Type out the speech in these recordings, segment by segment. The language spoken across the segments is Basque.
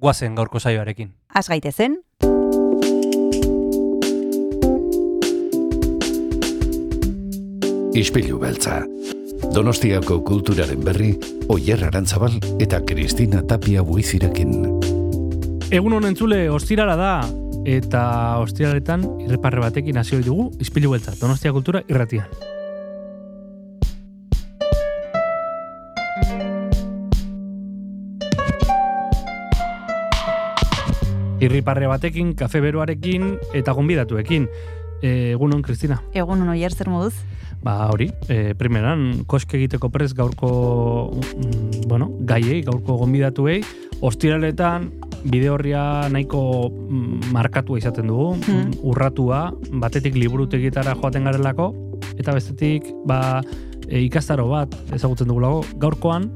guazen gaurko saioarekin. Az gaitezen, Ispilu beltza. Donostiako kulturaren berri, Oyer Arantzabal eta Kristina Tapia buizirekin. Egun honen zule, ostirala da, eta ostiraletan irreparre batekin hasi dugu, izpilu beltza, Donostia Kultura irratian. Irriparre batekin, kafe beroarekin eta gonbidatuekin. E, egun hon, Kristina. egun uno zer moduz. Ba, hori, e, primeran, koske egiteko prez gaurko, mm, bueno, gaiei, gaurko gonbidatuei, ostiraletan, bide horria nahiko mm, markatua izaten dugu, Hmm. urratua, batetik liburutegietara joaten garelako, eta bestetik, ba, e, ikastaro bat ezagutzen dugulago, gaurkoan,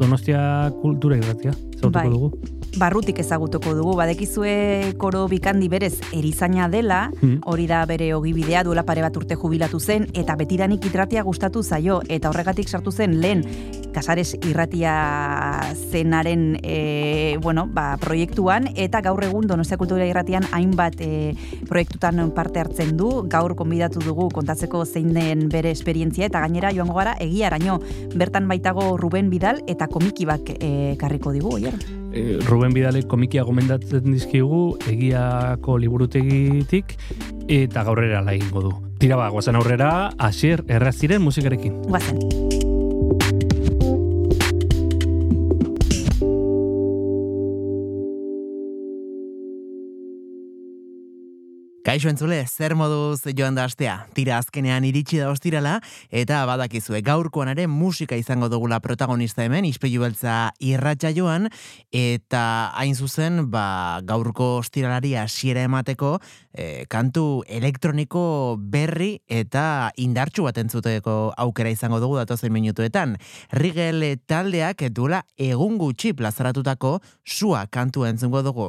Donostia kultura irratia, ezagutuko Bai. dugu. Barrutik ezagutuko dugu, badekizue koro bikandi berez erizaina dela, Hmm. hori da bere ogibidea duela pare bat urte jubilatu zen, eta betidanik irratia gustatu zaio, eta horregatik sartu zen lehen Kasares irratia zenaren e, bueno, ba, proiektuan, eta gaur egun Donostia Kultura irratian hainbat e, proiektutan parte hartzen du, gaur konbidatu dugu kontatzeko zein den bere esperientzia, eta gainera joango gara egiaraino, bertan baitago Ruben Bidal eta komikibak e, karriko digu, oier? E, Ruben Bidalek komikia gomendatzen dizkigu egiako liburutegitik eta gaurrera la du. Tira ba, gozen aurrera, Asier Erraziren musikarekin. Guazen. Kaixo entzule, zer moduz joan da astea. Tira azkenean iritsi da ostirala, eta badakizue gaurkoan ere musika izango dugula protagonista hemen, ispeiu beltza irratxa joan, eta hain zuzen, ba, gaurko ostiralari hasiera emateko, eh, kantu elektroniko berri eta indartsu bat entzuteko aukera izango dugu datozen minutuetan. Rigel taldeak duela egun gutxi plazaratutako sua kantu entzungo dugu.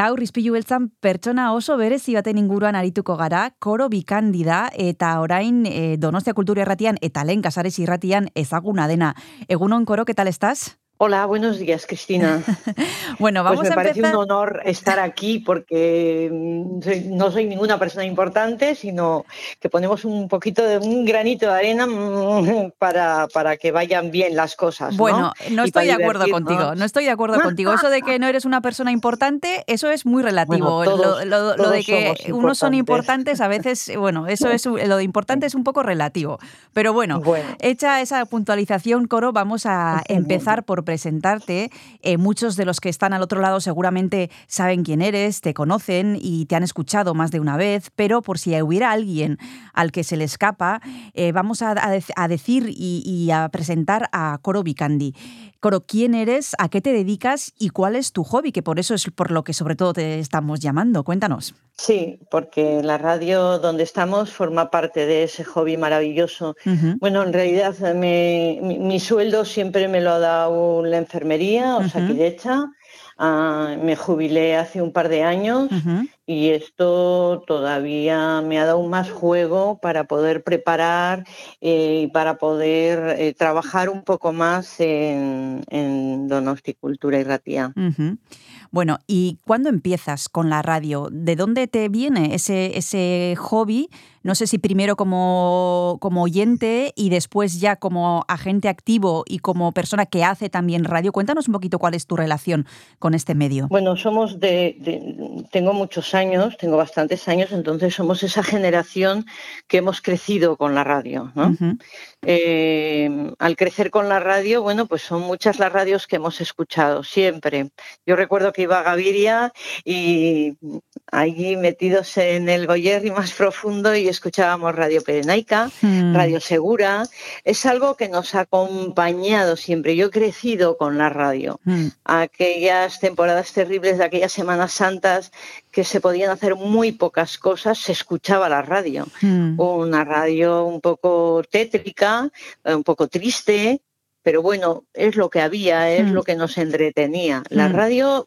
Gaur izpilu beltzan pertsona oso berezi baten inguruan arituko gara, koro bikandi da eta orain e, Donostia Kultura Erratian eta lehen Casares Irratian ezaguna dena. Egunon koro, ¿qué tal estás? Hola, buenos días, Cristina. Bueno, vamos pues me a parece un honor estar aquí porque mm, no soy ninguna persona importante, sino que ponemos un poquito de un granito de arena mm, para, para que vayan bien las cosas. ¿no? Bueno, no estoy de acuerdo contigo, no estoy de acuerdo contigo. Eso de que no eres una persona importante, eso es muy relativo. Bueno, todos- lo, lo- lo todos de que unos son importantes. a veces, bueno, eso es lo de importante es un poco relativo. Pero bueno, Bueno. hecha esa puntualización, Coro, vamos a empezar por presentarte. Eh, muchos de los que están al otro lado seguramente saben quién eres, te conocen y te han escuchado más de una vez, pero por si hubiera alguien al que se le escapa, eh, vamos a, a dec- a decir y, y a presentar a Coro Vicandi. Coro, ¿quién eres? ¿A qué te dedicas? ¿Y cuál es tu hobby? Que por eso es por lo que sobre todo te estamos llamando. Cuéntanos. Sí, porque la radio donde estamos forma parte de ese hobby maravilloso. Bueno, en realidad eh, me- mi, mi sueldo siempre me lo ha dado la enfermería, o sea, Ujú. me jubilé hace un par de años y esto todavía me ha dado más juego para poder preparar eh, y para poder eh, trabajar un poco más en, en Donosticultura y Ratía. Bueno, ¿y cuándo empiezas con la radio? ¿De dónde te viene ese, ese hobby? No sé si primero como, como oyente y después ya como agente activo y como persona que hace también radio. Cuéntanos un poquito cuál es tu relación con este medio. Bueno, somos de, de- tengo muchos años, tengo bastantes años, entonces somos esa generación que hemos crecido con la radio, Eh, al crecer con la radio, bueno, pues son muchas las radios que hemos escuchado siempre. Yo recuerdo que iba a Gaviria y allí metidos en el Goyerri más profundo y escuchábamos Radio Perenaica, Mm. Radio Segura. Es algo que nos ha acompañado siempre. Yo he crecido con la radio mm, aquellas temporadas terribles de aquellas Semanas Santas que se podían hacer muy pocas cosas, se escuchaba la radio. mm. Una radio un poco tétrica, eh, un poco triste, pero bueno, es lo que había, es Mm. lo que nos entretenía. La radio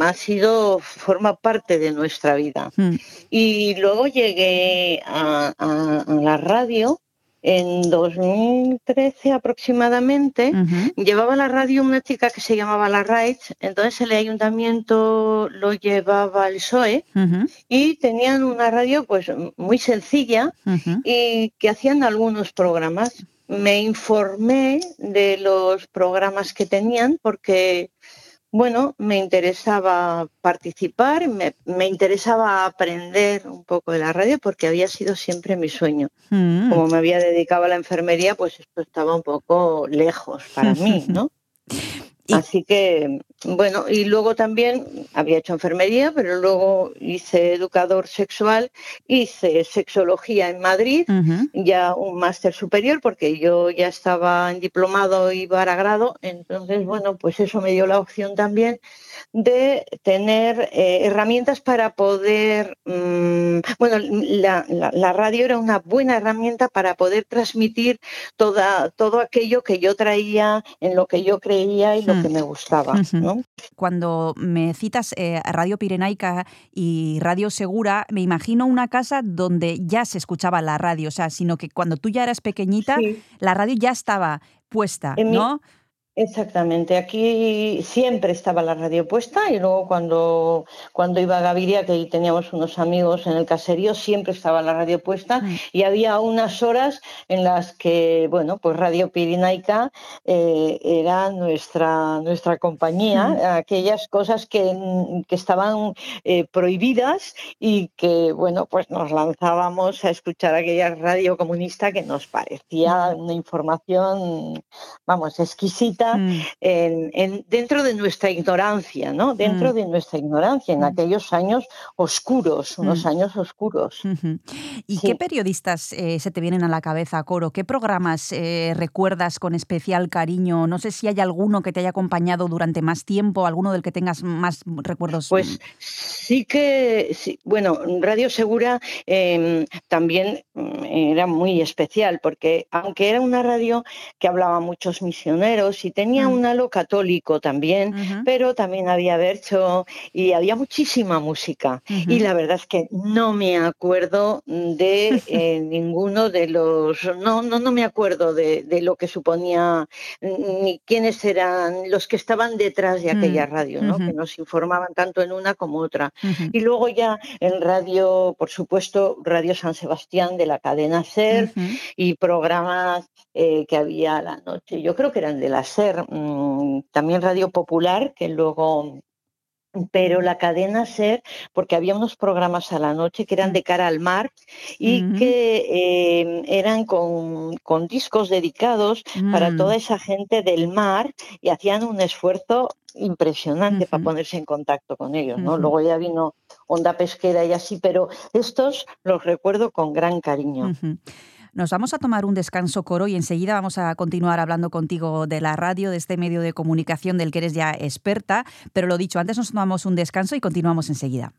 ha sido, forma parte de nuestra vida. Mm. Y luego llegué a, a- a la radio en 2013 aproximadamente. Ujú, Llevaba la radio una chica que se llamaba La Raich, entonces el ayuntamiento lo llevaba el PSOE ujú, y tenían una radio pues muy sencilla y que hacían algunos programas. Me informé de los programas que tenían porque, bueno, me interesaba participar, me, me interesaba aprender un poco de la radio porque había sido siempre mi sueño Mm. como me había dedicado a la enfermería, pues esto estaba un poco lejos para mí, ¿no? Y- Así que, bueno, y luego también había hecho enfermería, pero luego hice educador sexual, hice sexología en Madrid, ya un máster superior, porque yo ya estaba en diplomado y para grado, entonces, bueno, pues eso me dio la opción también de tener eh, herramientas para poder, mm, bueno, la, la- la radio era una buena herramienta para poder transmitir toda, todo aquello que yo traía, en lo que yo creía y lo Hmm. que me gustaba. Cuando me citas eh, Radio Pirenaica y Radio Segura, me imagino una casa donde ya se escuchaba la radio, o sea, sino que cuando tú ya eras pequeñita, Sí. la radio ya estaba puesta, En mi- ¿no? Exactamente, aquí siempre estaba la radio puesta y luego cuando, cuando iba a Gaviria, que ahí teníamos unos amigos en el caserío, siempre estaba la radio puesta y había unas horas en las que, bueno, pues Radio Pirinaica eh, era nuestra, nuestra compañía, aquellas cosas que, que estaban eh, prohibidas y que, bueno, pues nos lanzábamos a escuchar aquella radio comunista que nos parecía una información, vamos, exquisita Mm. en, en- dentro de nuestra ignorancia, ¿no? Dentro Mm. de nuestra ignorancia, en Mm. aquellos años oscuros, unos años oscuros. ¿Y Sí. qué periodistas eh, se te vienen a la cabeza, Coro? ¿Qué programas eh, recuerdas con especial cariño? No sé si hay alguno que te haya acompañado durante más tiempo, alguno del que tengas más recuerdos. Pues sí que, sí, bueno, Radio Segura eh, también era muy especial porque aunque era una radio que hablaba muchos misioneros y tenía Mm. un halo católico también, pero también había Bercho y había muchísima música. Y la verdad es que no me acuerdo de eh, ninguno de los, no, no, no me acuerdo de, de lo que suponía ni quiénes eran los que estaban detrás de aquella Mm, radio, ¿no? que nos informaban tanto en una como otra. Y luego ya en radio, por supuesto, Radio San Sebastián de la cadena SER y programas eh, que había a la noche. Yo creo que eran de la SER, mm, también Radio Popular, que luego pero la cadena SER, porque había unos programas a la noche que eran de cara al mar y que eh, eran con, con discos dedicados para Mm. toda esa gente del mar y hacían un esfuerzo impresionante para ponerse en contacto con ellos, ¿no? Luego ya vino Onda Pesquera y así, pero estos los recuerdo con gran cariño. Nos vamos a tomar un descanso, Coro, y enseguida vamos a continuar hablando contigo de la radio, de este medio de comunicación del que eres ya experta. Pero lo dicho, antes nos tomamos un descanso y continuamos enseguida.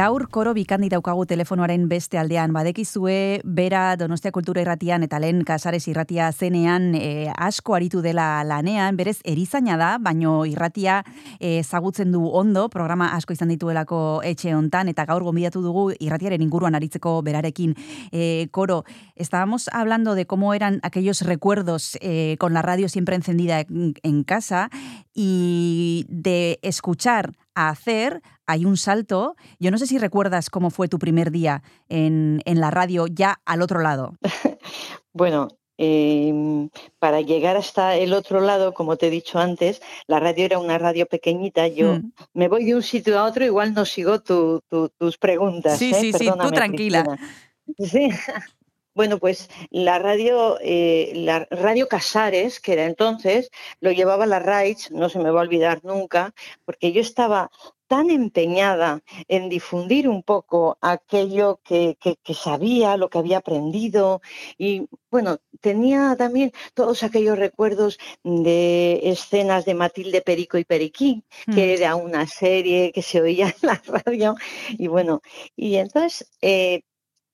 Gaur koro bikandi daukagu telefonoaren beste aldean. Badekizue bera Donostia Kultura Irratian eta lehen Kasares Irratia zenean e, asko aritu dela lanean, berez erizaina da, baino irratia ezagutzen du ondo, programa asko izan dituelako etxe hontan eta gaur gonbidatu dugu irratiaren inguruan aritzeko berarekin. E, koro. Estábamos hablando de cómo eran aquellos recuerdos eh, con la radio siempre encendida en, en casa y de escuchar a hacer hay un salto. Yo no sé si recuerdas cómo fue tu primer día en, en la radio ya al otro lado. Bueno, eh, para llegar hasta el otro lado, como te he dicho antes, la radio era una radio pequeñita. Yo Mm. me voy de un sitio a otro, igual no sigo tu- tu- tus preguntas. Sí, ¿eh? sí, sí, tú tranquila. Cristina. Sí. Bueno, pues la radio, eh, la radio Casares, que era entonces, lo llevaba la RAIDS, no se me va a olvidar nunca, porque yo estaba tan empeñada en difundir un poco aquello que, que- que sabía, lo que había aprendido y bueno, tenía también todos aquellos recuerdos de escenas de Matilde Perico y Periquín, que era una serie que se oía en la radio y bueno, y entonces eh,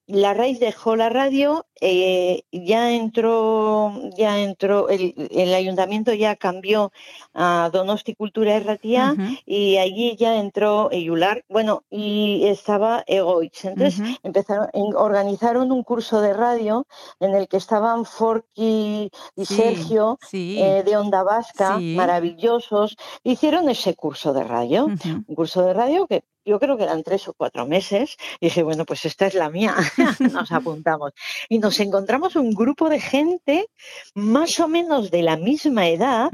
la raíz dejó la radio, eh, ya entró, ya entró, el, el ayuntamiento ya cambió a Donosti Cultura Erratia y allí ya entró Eyular, bueno, y estaba Egoitz. Entonces empezaron, organizaron un curso de radio en el que estaban Forky y Sí, Sergio sí. eh, de Onda Vasca, Sí. maravillosos, hicieron ese curso de radio un curso de radio que yo creo que eran tres o cuatro meses. Y dije, bueno, pues esta es la mía. nos apuntamos. Y nos encontramos un grupo de gente más o menos de la misma edad.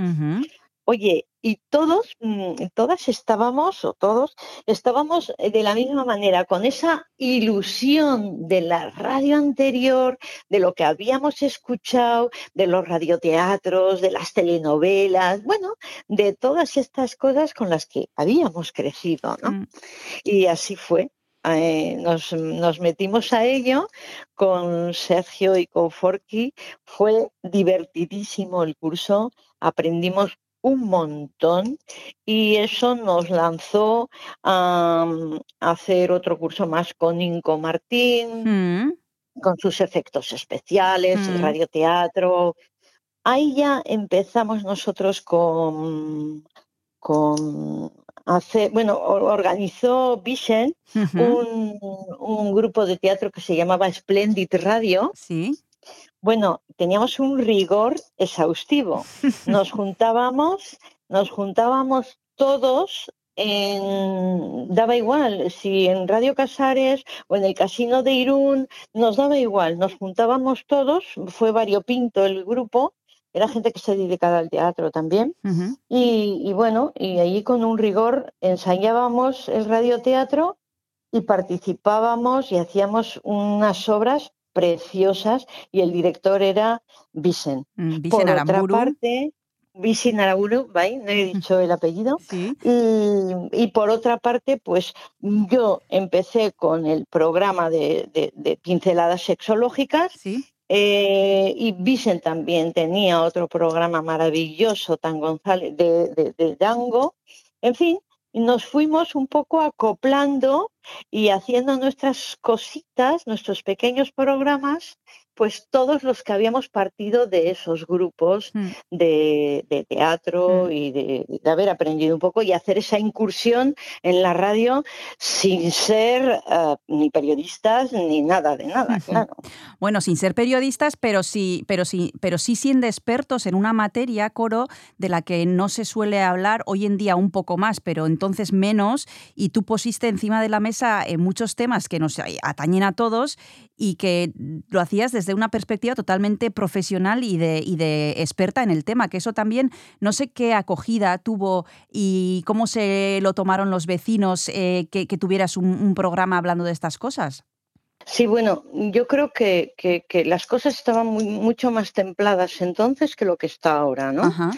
Oye, y todos, mm, todas estábamos, o todos, estábamos eh, de la misma manera, con esa ilusión de la radio anterior, de lo que habíamos escuchado, de los radioteatros, de las telenovelas, bueno, de todas estas cosas con las que habíamos crecido, ¿no? Mm. Y así fue. Eh, nos, nos metimos a ello con Sergio y con Forky. Fue divertidísimo el curso, aprendimos un montón y eso nos lanzó a, mm, hacer otro curso más con Inco Martín, Mm. con sus efectos especiales, el Mm. radioteatro. Ahí ya empezamos nosotros con, con hacer, bueno, or- organizó Vicent Ujú. un, un grupo de teatro que se llamaba Splendid Radio. Sí. Bueno, teníamos un rigor exhaustivo. Nos juntábamos, nos juntábamos todos en, daba igual, si en Radio Casares o en el Casino de Irún, nos daba igual, nos juntábamos todos, fue variopinto el grupo, era gente que se dedicaba al teatro también, y, y bueno, y allí con un rigor ensayábamos el radioteatro y participábamos y hacíamos unas obras preciosas y el director era Vicen. Mm, Por otra parte, Vicen Aramburu, ¿vai? no he dicho el apellido. Sí. Y, y por otra parte, pues yo empecé con el programa de, de- de pinceladas sexológicas Sí. eh, y Vicen también tenía otro programa maravilloso, Tan González, de, de, de Dango. En fin, nos fuimos un poco acoplando y haciendo nuestras cositas, nuestros pequeños programas, pues todos los que habíamos partido de esos grupos Mm. de, de teatro Mm. y de, de haber aprendido un poco y hacer esa incursión en la radio sin ser eh, ni periodistas ni nada de nada, claro. Bueno, sin ser periodistas, pero sí, pero sí, pero sí siendo expertos en una materia, Coro, de la que no se suele hablar hoy en día un poco más, pero entonces menos, y tú pusiste encima de la mesa eh, muchos temas que nos atañen a todos y que lo hacías desde una perspectiva totalmente profesional y de, y de experta en el tema, que eso también no sé qué acogida tuvo y cómo se lo tomaron los vecinos eh, que, que tuvieras un, un programa hablando de estas cosas. Sí, bueno, yo creo que, que- que las cosas estaban muy- mucho más templadas entonces que lo que está ahora, ¿no? Ajá.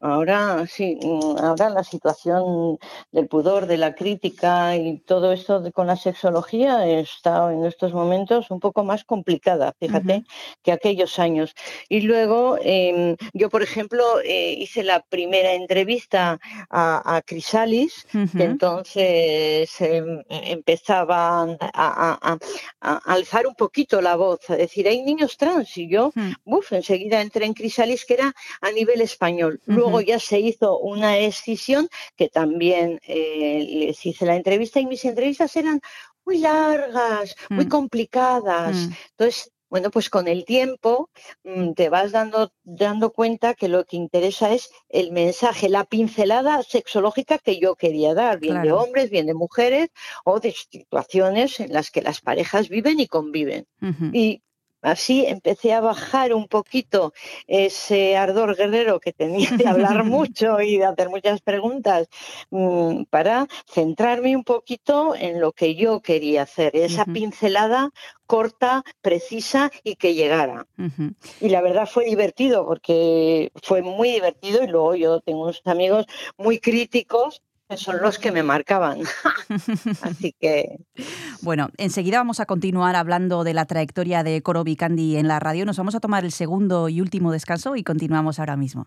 Ahora sí, mm, ahora la situación del pudor, de la crítica y todo esto de- con la sexología está en estos momentos un poco más complicada, fíjate, que aquellos años. Y luego em, yo, por ejemplo, eh, hice la primera entrevista a, a Crisalis, que entonces em, empezaban a, a- a- a alzar un poquito la voz, a decir, hay niños trans, y yo. Uf, enseguida entré en Crisalis, que era a nivel español. Luego Ujú. ya se hizo una escisión que también eh, les hice la entrevista y mis entrevistas eran muy largas, muy Mm. complicadas. Mm. Entonces, bueno, pues con el tiempo mm, te vas dando, dando cuenta que lo que interesa es el mensaje, la pincelada sexológica que yo quería dar, bien de hombres, bien de mujeres o de situaciones en las que las parejas viven y conviven. Y así empecé a bajar un poquito ese ardor guerrero que tenía de hablar mucho y de hacer muchas preguntas mm, para centrarme un poquito en lo que yo quería hacer, esa pincelada corta, precisa y que llegara. Y la verdad fue divertido porque fue muy divertido y luego yo tengo unos amigos muy críticos son los que me marcaban. Así que Bueno, enseguida vamos a continuar hablando de la trayectoria de Coro Vicandi en la radio. Nos vamos a tomar el segundo y último descanso y continuamos ahora mismo.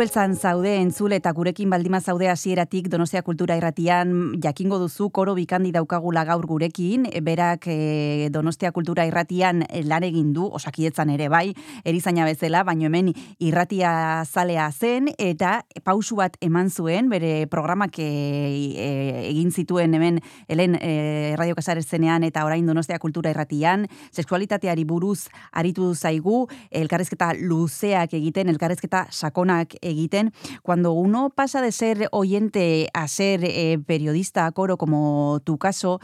Beltzan zaude entzule eta gurekin baldima zaude hasieratik Donostia Kultura Irratian jakingo duzu koro bikandi daukagula gaur gurekin, berak e, Donostia Kultura Irratian lan egin du, osakietzan ere bai, erizaina bezala, baino hemen irratia zalea zen eta pausu bat eman zuen bere programak e, e, egin zituen hemen helen e, Radio Casares zenean eta orain Donostia Kultura Irratian, sexualitateari buruz aritu zaigu, elkarrezketa luzeak egiten, elkarrezketa sakona egiten. Cuando uno pasa de ser oyente a ser eh, periodista, coro, como tu caso,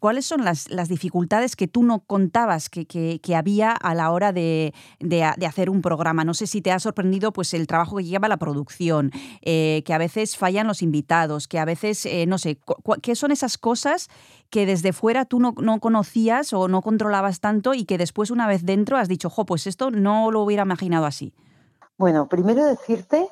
¿cuáles son las, las, dificultades que tú no contabas que, que, había a la hora de, de, de, hacer un programa? No sé si te ha sorprendido pues el trabajo que lleva la producción, eh, que a veces fallan los invitados, que a veces, eh, no sé, ¿qué son esas cosas que desde fuera tú no, no, conocías o no controlabas tanto y que después una vez dentro has dicho, jo, pues esto no lo hubiera imaginado así? Bueno, primero decirte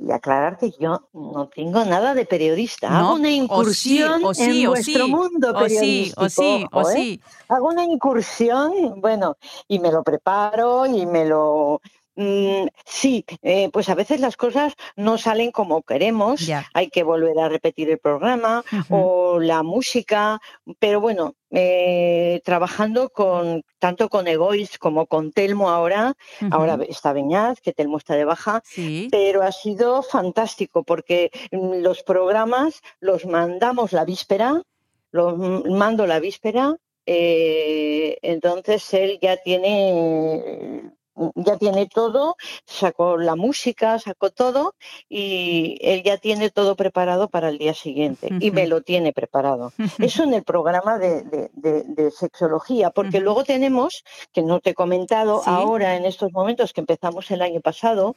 y aclarar que yo no tengo nada de periodista. No, Hago una incursión o sí, o sí, en o vuestro sí, mundo o sí, periodístico. o sí, o ojo, ¿eh? Hago una incursión, bueno, y me lo preparo y me lo... mm, sí, eh, pues a veces las cosas no salen como queremos, hay que volver a repetir el programa o la música, pero bueno, eh, trabajando con tanto con Egois como con Telmo ahora, ahora está Beñaz, que Telmo está de baja, Sí. pero ha sido fantástico porque mm, los programas los mandamos la víspera, los mando la víspera, eh, entonces él ya tiene ya tiene todo, sacó la música, sacó todo y él ya tiene todo preparado para el día siguiente y me lo tiene preparado. Eso en el programa de, de- de- de sexología, porque luego tenemos, que no te he comentado Sí. ahora en estos momentos que empezamos el año pasado,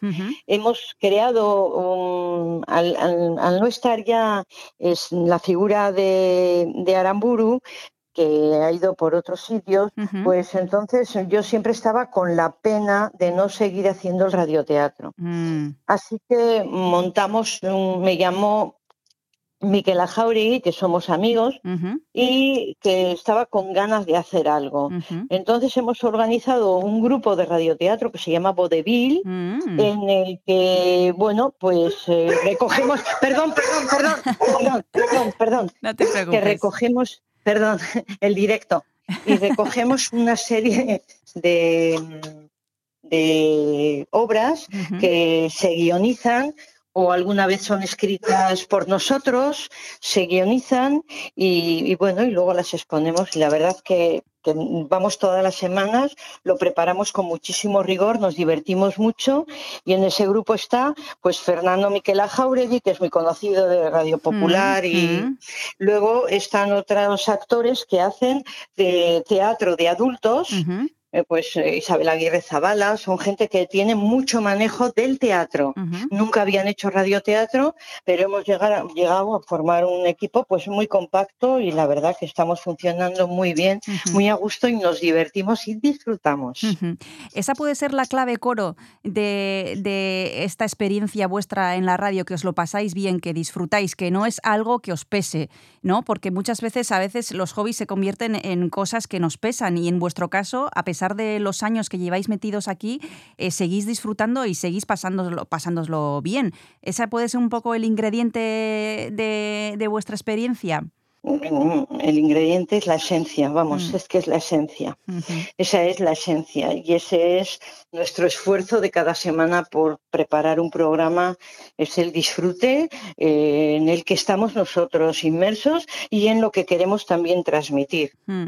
hemos creado, un- al, al- al no estar ya es la figura de, de Aramburu, que ha ido por otros sitios, pues entonces yo siempre estaba con la pena de no seguir haciendo el radioteatro. Mm. Así que montamos, un- me llamó Miquel Jauregui, que somos amigos, y que estaba con ganas de hacer algo. Entonces hemos organizado un grupo de radioteatro que se llama Vodevil, Mm. en el que, bueno, pues eh, recogemos, perdón, perdón, perdón, perdón, perdón, perdón, No te que preocupes. recogemos, perdón, el directo, y recogemos una serie de, de obras que se guionizan o alguna vez son escritas por nosotros, se guionizan y, y bueno, y luego las exponemos. Y la verdad que, que vamos todas las semanas, lo preparamos con muchísimo rigor, nos divertimos mucho y en ese grupo está pues Fernando Miquela Jauregui, que es muy conocido de Radio Popular y Mm. luego están otros actores que hacen de teatro de adultos. Eh, pues eh, Isabel Aguirre Zabala, son gente que tiene mucho manejo del teatro. Nunca habían hecho radioteatro, pero hemos llegado, llegado a formar un equipo pues muy compacto y la verdad que estamos funcionando muy bien, muy a gusto y nos divertimos y disfrutamos. Esa puede ser la clave, Coro, de, de esta experiencia vuestra en la radio, que os lo pasáis bien, que disfrutáis, que no es algo que os pese, ¿no? Porque muchas veces, a veces, los hobbies se convierten en cosas que nos pesan y en vuestro caso, a pesar de los años que lleváis metidos aquí, eh, seguís disfrutando y seguís pasándoslo, pasándoslo bien. ¿Esa puede ser un poco el ingrediente de, de vuestra experiencia? Mm, El ingrediente es la esencia, vamos, Mm. es que es la esencia. Esa es la esencia y ese es nuestro esfuerzo de cada semana por preparar un programa, es el disfrute eh, en el que estamos nosotros inmersos y en lo que queremos también transmitir, Mm.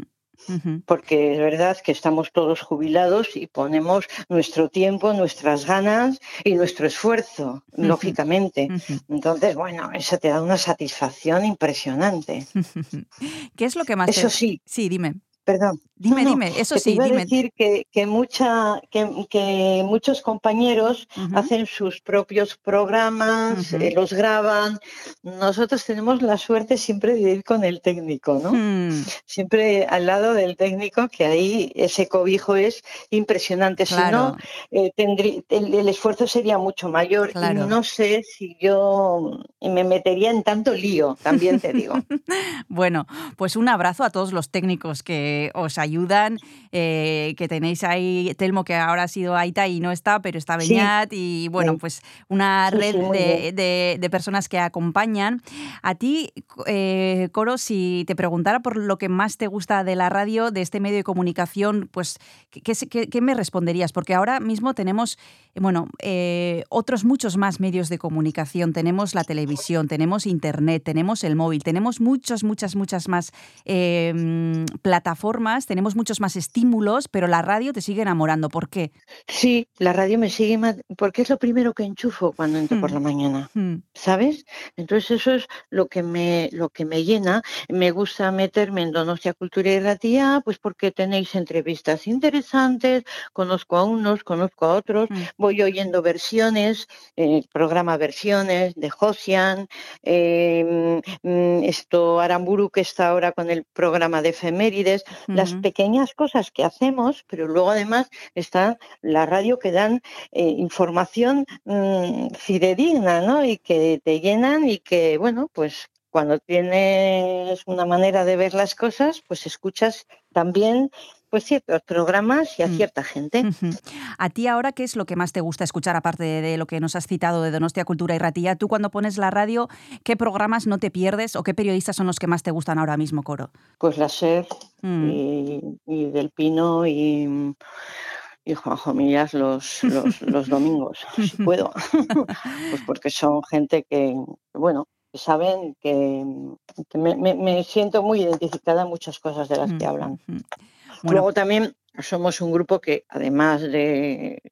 Porque es verdad que estamos todos jubilados y ponemos nuestro tiempo, nuestras ganas y nuestro esfuerzo, lógicamente. Entonces, bueno, eso te da una satisfacción impresionante. ¿Qué es lo que más te- Eso sí, Sí, dime. perdón. Dime, No, no, dime, eso que te sí, iba a dime. decir que, que, mucha, que, que muchos compañeros hacen sus propios programas, eh, los graban. Nosotros tenemos la suerte siempre de ir con el técnico, ¿no? Hmm, Siempre al lado del técnico, que ahí ese cobijo es impresionante. Si claro. no, eh, tendrí- el, el esfuerzo sería mucho mayor. Claro. Y no sé si yo me metería en tanto lío, también te digo. Bueno, pues un abrazo a todos los técnicos que os ayudan, eh, que tenéis ahí Telmo, que ahora ha sido Aita y no está, pero está Sí. Beñat, y bueno, pues una Sí, red sí, de, de- de personas que acompañan. A ti, eh, Coro, si te preguntara por lo que más te gusta de la radio, de este medio de comunicación, pues, ¿qué, me responderías? Porque ahora mismo tenemos, bueno, eh, otros muchos más medios de comunicación. Tenemos la televisión, tenemos internet, tenemos el móvil, tenemos muchas, muchas, muchas más mm, plataformas, tenemos muchos más estímulos, pero la radio te sigue enamorando. ¿Por qué? Sí, la radio me sigue ma- porque es lo primero que enchufo cuando entro por Mm. la mañana. Hmm, ¿sabes? Entonces eso es lo que me lo que me llena. Me gusta meterme en Donostia Cultura y Ratía, pues porque tenéis entrevistas interesantes, conozco a unos, conozco a otros, Mm. voy oyendo versiones, eh, programa versiones de Josian, eh, mm, esto Aramburu que está ahora con el programa de efemérides, las. Pequeñas cosas que hacemos, pero luego además está la radio que dan eh, información mm, fidedigna, ¿no? Y que te llenan y que, bueno, pues cuando tienes una manera de ver las cosas, pues escuchas también pues ciertos programas y a Mm. cierta gente. A ti ahora, ¿qué es lo que más te gusta escuchar, aparte de, de lo que nos has citado de Donostia Cultura y Ratía? Tú cuando pones la radio, ¿qué programas no te pierdes o qué periodistas son los que más te gustan ahora mismo, Coro? Pues la SER Mm. y, y Del Pino y, y Juanjo Millas los, los, los domingos, si puedo. pues porque son gente que, bueno, saben que, que me, me- siento muy identificada en muchas cosas de las que hablan. Bueno, Luego también somos un grupo que además de,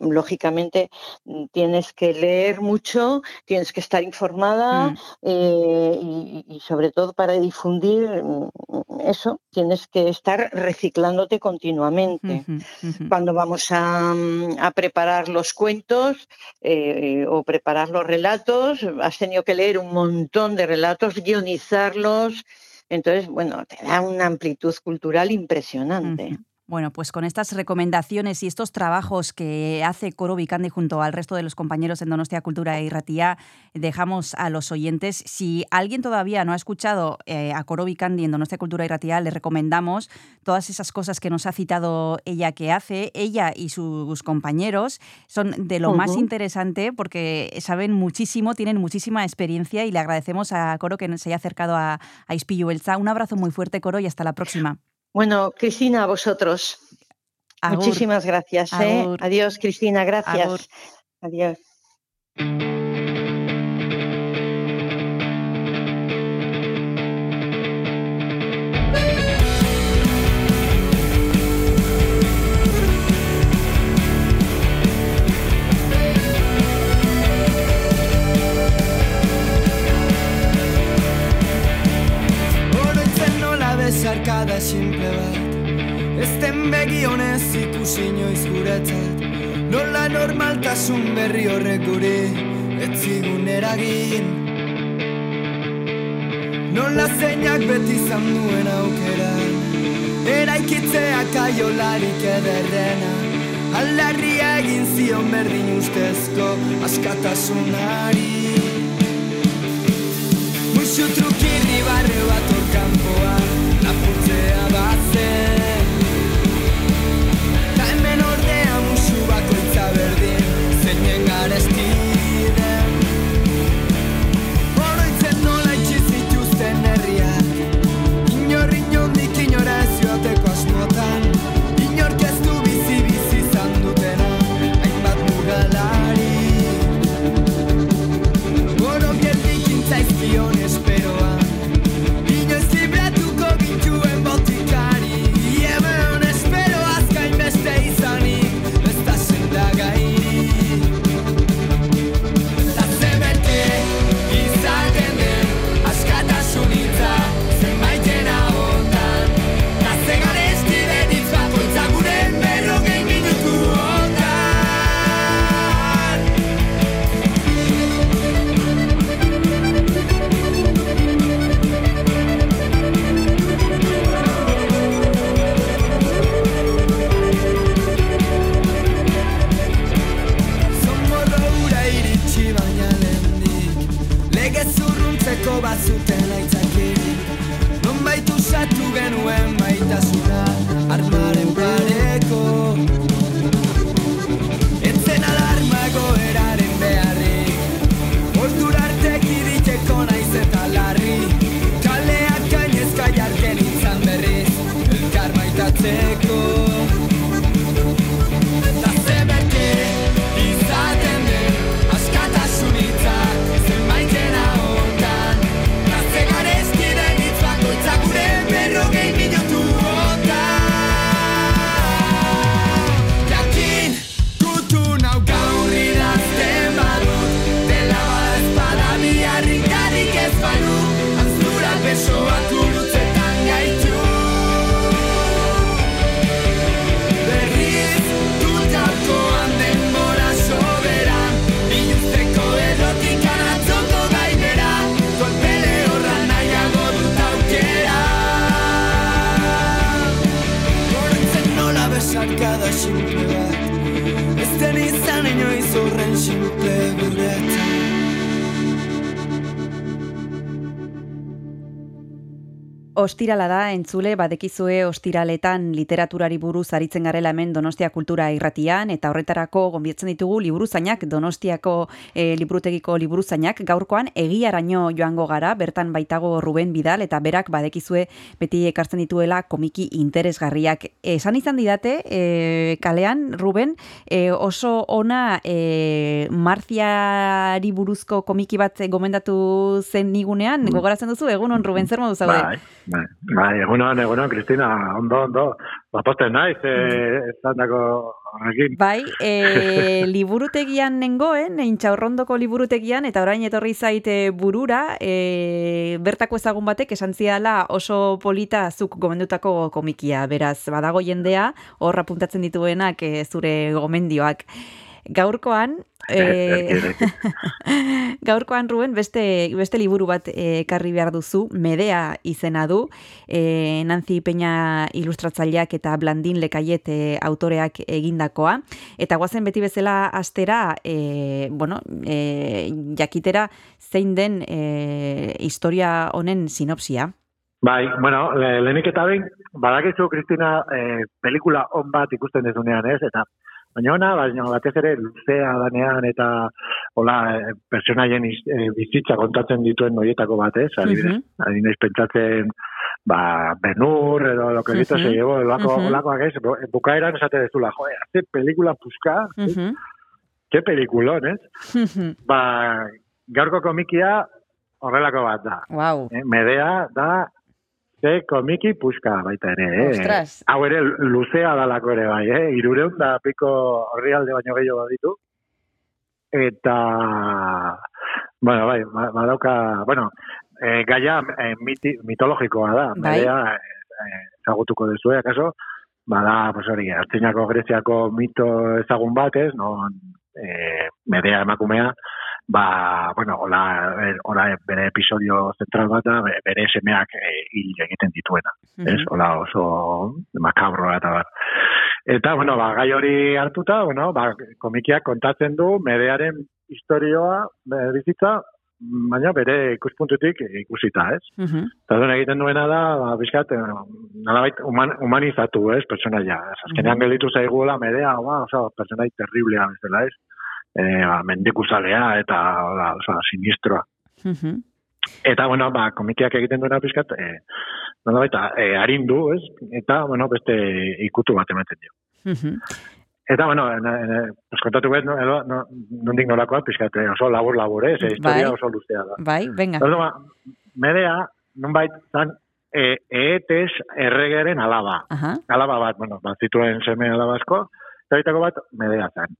lógicamente, mm, tienes que leer mucho, tienes que estar informada Mm. eh, y, y sobre todo para difundir mm, eso, tienes que estar reciclándote continuamente. Cuando vamos a, mm, a preparar los cuentos eh, o preparar los relatos, has tenido que leer un montón de relatos, guionizarlos. Entonces, bueno, te da una amplitud cultural impresionante. Bueno, pues con estas recomendaciones y estos trabajos que hace Coro Vicandi junto al resto de los compañeros en Donostia Cultura y Ratía, dejamos a los oyentes. Si alguien todavía no ha escuchado eh, a Coro Vicandi en Donostia Cultura y Ratía, le recomendamos todas esas cosas que nos ha citado ella que hace. Ella y sus compañeros son de lo más interesante porque saben muchísimo, tienen muchísima experiencia y le agradecemos a Coro que se haya acercado a, a. Un abrazo muy fuerte, Coro, y hasta la próxima. Bueno, Cristina, a vosotros. Agur. Muchísimas gracias. ¿eh? Adiós, Cristina, gracias. Agur. Adiós. Besarkada simple bat. Ezten begi honez ikusi inoiz guretzat. Nola normaltasun berri horrek guri Ez zigun eragin. Nola zeinak beti izan duen aukera. Eraikitzeak aiolarik ederrena. Aldarria egin zion berdin ustezko askatasunari. Muxu trukirri barre bat orkampoa Lapurtzea bazen Ta hemen ordea musu bakoitza berdin Zeinen garestiden Ostirala da, entzule, badekizue ostiraletan literaturari buruz aritzen garela hemen Donostia Kultura irratian, eta horretarako gonbietzen ditugu liburuzainak, Donostiako e, liburutegiko liburuzainak, gaurkoan egiaraino joango gara, bertan baitago Ruben Bidal, eta berak badekizue beti ekartzen dituela komiki interesgarriak. Esan izan didate, e, kalean, Ruben, e, oso ona e, Marziari buruzko komiki bat gomendatu zen nigunean, gogoratzen duzu, egun on Ruben, zer modu zaude? Bai, bai, egunon, egunon, Kristina, ondo, ondo. Baposten naiz, eh, ez dako horrekin. Bai, e, liburutegian nengoen, intxaurrondoko liburutegian, eta orain etorri zaite burura, e, bertako ezagun batek esan ziala oso polita zuk gomendutako komikia, beraz, badago jendea, horra puntatzen dituenak e, zure gomendioak. Gaurkoan, e, gaurkoan Ruben beste, beste liburu bat eh, ekarri behar duzu, Medea izena du, e, Nancy Peña ilustratzaileak eta Blandin Lekaiet e, autoreak egindakoa. Eta guazen beti bezala astera, e, bueno, e, jakitera zein den e, historia honen sinopsia. Bai, bueno, le, lehenik eta behin, badakizu, Kristina, eh, pelikula on bat ikusten dezunean, ez? Eta, baina ona, baina batez ere luzea danean eta hola, personaien iz- eh, bizitza kontatzen dituen noietako bat, ez? Adibidez, Mhm. adibidez pentsatzen, ba, Benur, edo lo que dito Mhm. se llevó, olako, Mhm. olakoak ez, bu- bukaeran esate dezula, joe, hace pelikula puska, Mhm. ke pelikulon, ez? Ba, gaurko komikia horrelako bat da. wow. Eh, Medea da ze komiki puska baita ere. Eh? Ostras. Hau ere luzea dalako ere bai, eh? Irureun da piko horrialde baino gehiago baditu. Eta, bueno, bai, ba- badauka, bueno, eh, gaia eh, miti, mitologikoa da. Bai. Medea, eh, ezagutuko duzue, akaso? Bada, pues hori, hartzinako Greziako mito ezagun bat, ez? Non, eh, medea emakumea, ba, bueno, hola, eh, hola bere episodio zentral bat da, be- bere semeak eh, hil egiten dituena, ez? Hola oso makabroa eta bat. Eta, bueno, ba, gai hori hartuta, bueno, ba, komikiak kontatzen du medearen historioa, bizitza, baina bere ikuspuntutik ikusita, ez? Mhm. Eta duen egiten duena da, ba, bizkat, eh, nolabait human, humanizatu, ez, personaia. Ez, azkenean gelditu zaigula medea, ba, oso, personai terriblea bezala, ez? E, ba, mendikuzalea eta, hola, oso, sinistroa. Mhm. Eta, bueno, ba, komikiak egiten duena bizkat, e, nolabait, e, arindu, ez? Eta, bueno, beste ikutu bat ematen dio. Mhm. Eta, bueno, ne, ne, pues, kontatu bet, no, no, no, nondik nolakoa, pizkat, eh, oso labur-labur, ez? Eh, historia Bai. oso luzea da. Bai, venga. Ordu, ba, medea, nonbait, zan, e, eetes erregeren alaba. Aha. Alaba bat, bueno, bat zituen seme alabazko, eta bitako bat, medea zan.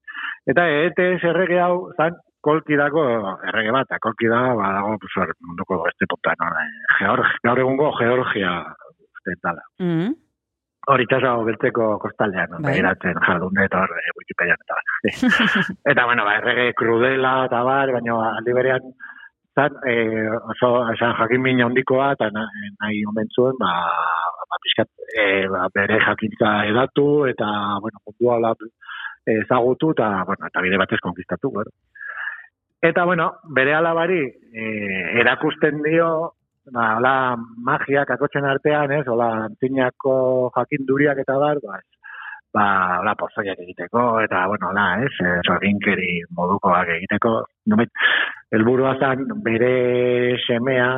Eta eetes errege hau, zan, kolkidako errege bat, eta kolki da, ba, dago, pues, hor, munduko beste puta, no? Eh, Georg, gaur egungo Georgia, uste dala. Mhm. Hori itxaso beltzeko kostaldean, no? Bai. begiratzen jardun eta hor, eh, Wikipedian eta bar. eta, bueno, ba, errege krudela eta bar, baina ba, aldi berean, zan, eh, oso, esan jakin min handikoa, eta na, nahi omen zuen, ba, ba, pixkat, eh, ba, bere jakintza edatu, eta, bueno, mundua hola ezagutu, eta, bueno, eta bide batez konkistatu, bueno. Eta, bueno, bere alabari, eh, erakusten dio, ba, hola, magiak akotzen artean, ez, hola, antzinako jakinduriak eta bar, ba, ba, hola, pozoiak egiteko, eta, bueno, hola, ez, eh, sorginkeri modukoak egiteko, nomait, helburua zen bere semea,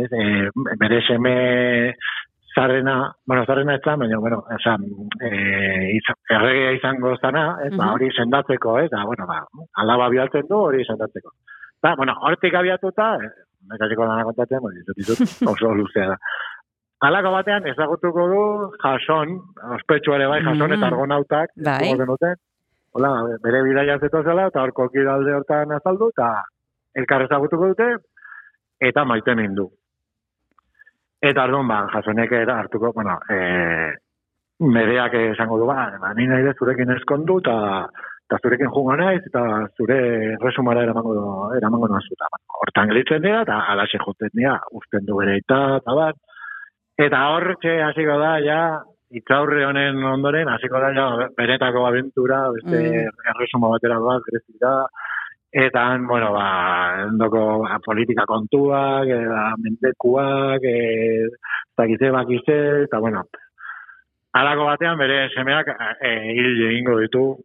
ez, eh, bere seme zarrena, bueno, zarrena ez zen, baina, bueno, esan, eh, izan, erregea izango zana, ez, ba, hori sendatzeko, ez, da, bueno, ba, alaba bialtzen du, hori sendatzeko. Ba, bueno, hortik abiatuta, eh, nekatiko dana kontatzen, bueno, izut, oso luzea da. Alako batean ezagutuko du jason, ospetsu ere bai, jason Mm. eta argonautak, Bai. Hola, bere bidaia zetozela, eta hor kokidalde hortan azaldu, eta elkar ezagutuko dute, eta maiten du. Eta orduan, ba, jasonek era hartuko, bueno, e, medeak esango du, ba, ba, ni nahi zurekin eskondu, eta eta zurekin jungo naiz, eta zure resumara eramango, eramango nazu. Eta, ba, hortan gelitzen dira, eta alaxe jotzen dira, usten du bere eta, eta bat. Eta hor, txe, hasiko da, ja, itzaurre honen ondoren, hasiko da, ja, benetako aventura, beste Mm. erresuma batera bat, grezira, eta, han, bueno, ba, endoko ba, politika kontuak, e, ba, mendekuak, e, zakize bakize, eta, bueno, alako batean bere semeak e, hil egingo ditu,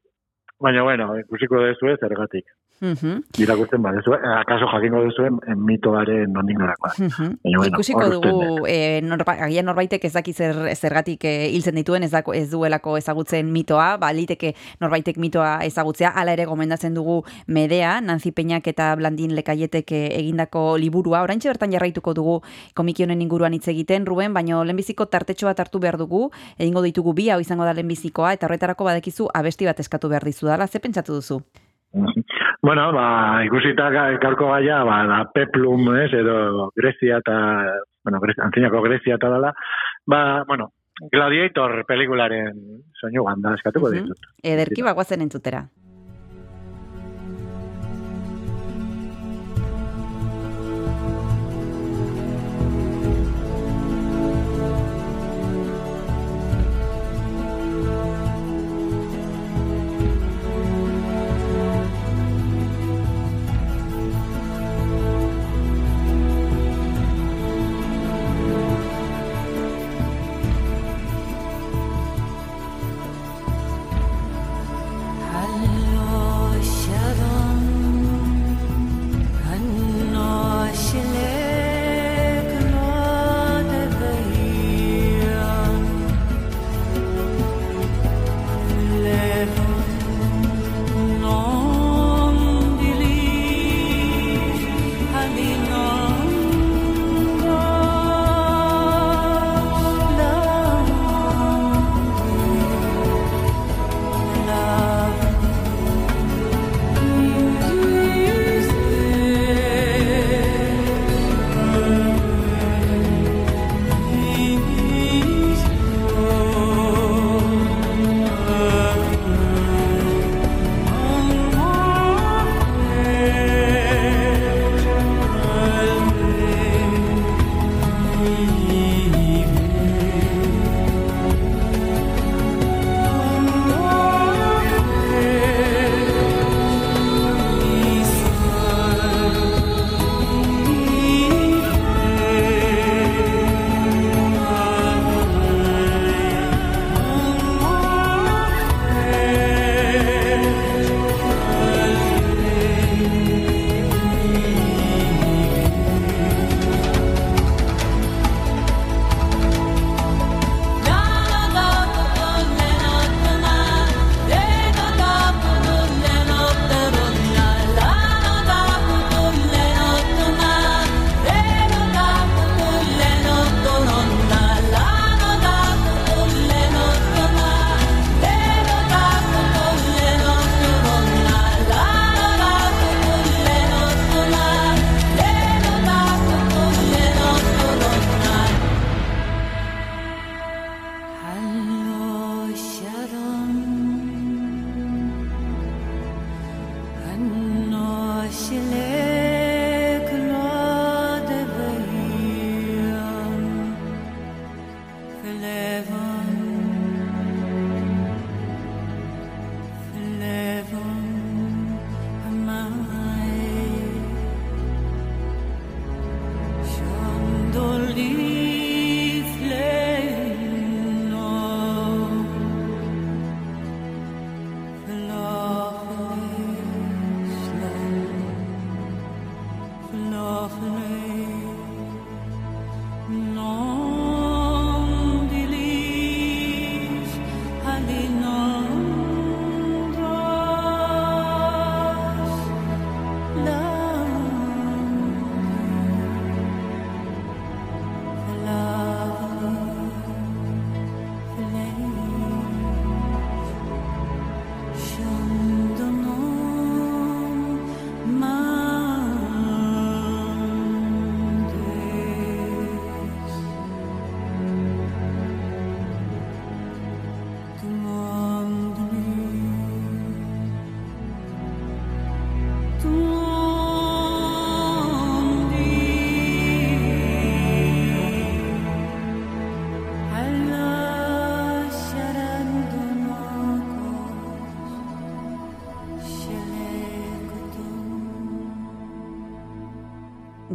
baina, bueno, ikusiko dezu ez, zergatik. Mhm. Irakurtzen badezu, eh, akaso jakingo duzuen mitoaren nondik norakoa. Mhm. Baina, bueno, Ikusiko dugu, e, norba, agian norbaitek ez daki zer, zergatik e, hiltzen dituen, ez, dako, ez duelako ezagutzen mitoa, ba, liteke norbaitek mitoa ezagutzea, hala ere gomendatzen dugu Medea, Nancy Peñak eta Blandin Lekaietek egindako liburua, oraintxe bertan jarraituko dugu komiki honen inguruan hitz egiten, Ruben, baino lehenbiziko tartetxo bat hartu behar dugu, egingo ditugu bi, hau izango da lehenbizikoa, eta horretarako badekizu abesti bat eskatu behar dizu dala, ze pentsatu duzu? Bueno, ba, ikusita ga- gaurko gaia, ba, da peplum, ez, edo Grezia eta, bueno, Grezia, antzinako Grezia eta dala, ba, bueno, Gladiator pelikularen soinu ganda eskatuko Mhm. ditut. Ederki bagoazen entzutera.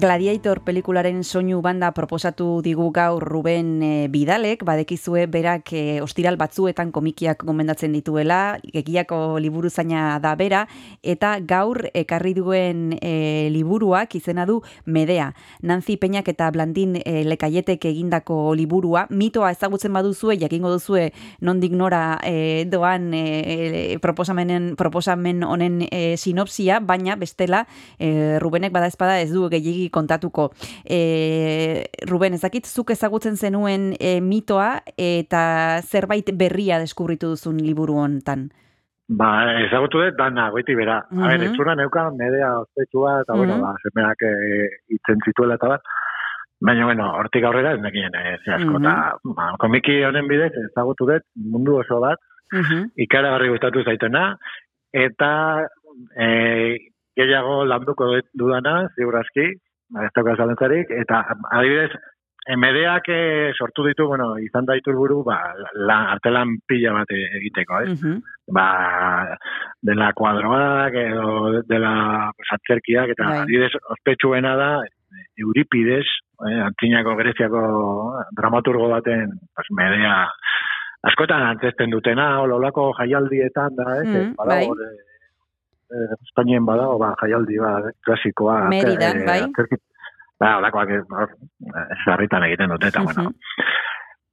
Gladiator pelikularen soinu banda proposatu digu gaur Ruben e, Bidalek, badekizue berak e, ostiral batzuetan komikiak gomendatzen dituela, egiako liburu zaina da bera, eta gaur ekarri duen e, liburuak izena du Medea. Nancy Peñak eta Blandin e, Lekaietek egindako liburua, mitoa ezagutzen baduzue, jakingo duzue nondik nora e, doan e, proposamenen, proposamen honen e, sinopsia, baina bestela e, Rubenek bada espada ez du gehiagi kontatuko. E, Ruben, ezakit zuk ezagutzen zenuen e, mitoa eta zerbait berria deskubritu duzun liburu hontan. Ba, ezagutu dut, dana, goiti bera. Mm -hmm. A ber, Mhm. etzuna neuka, medea ospetsua, eta, bueno, Mhm. ba, semeak e, itzen zituela eta bat. Baina, bueno, hortik aurrera ez nekien, e, asko, Mhm. eta, ba, komiki honen bidez, ezagutu dut, mundu oso bat, Mhm. ikaragarri gustatu zaitena, eta e, gehiago landuko dudana, ziurazki, ez dauka zalantzarik, eta adibidez, emedeak e, sortu ditu, bueno, izan da iturburu, ba, la, artelan pila bat egiteko, ez? Mhm. ba, dela kuadroak edo dela pues, antzerkiak eta Bai. adibidez ospetsuena da Euripides, eh, antzinako greziako dramaturgo baten pues, medea askotan antzesten dutena, ololako jaialdietan da, ez? Mm, badago, bai. Eh, Espainien badago, ba, jaialdi, ba, klasikoa. Meridan, eh, bai. antzerki- Ba, olakoak, hor, eh, sarritan egiten dute, eta, bueno, Mhm.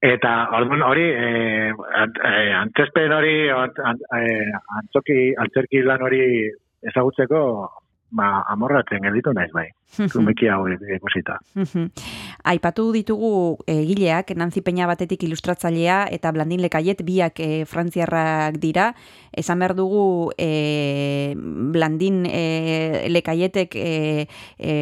Eta orduan hori, eh, eh, antzespen hori, ant, ant, eh, antzoki, antzerki lan hori ezagutzeko, ba, amorratzen gelditu naiz bai. Komiki hau ikusita. Aipatu ditugu egileak, Nancy Peña batetik ilustratzailea eta Blandin Lekaiet biak e, frantziarrak dira. Esan behar dugu e, Blandin e, Lekaietek e, e,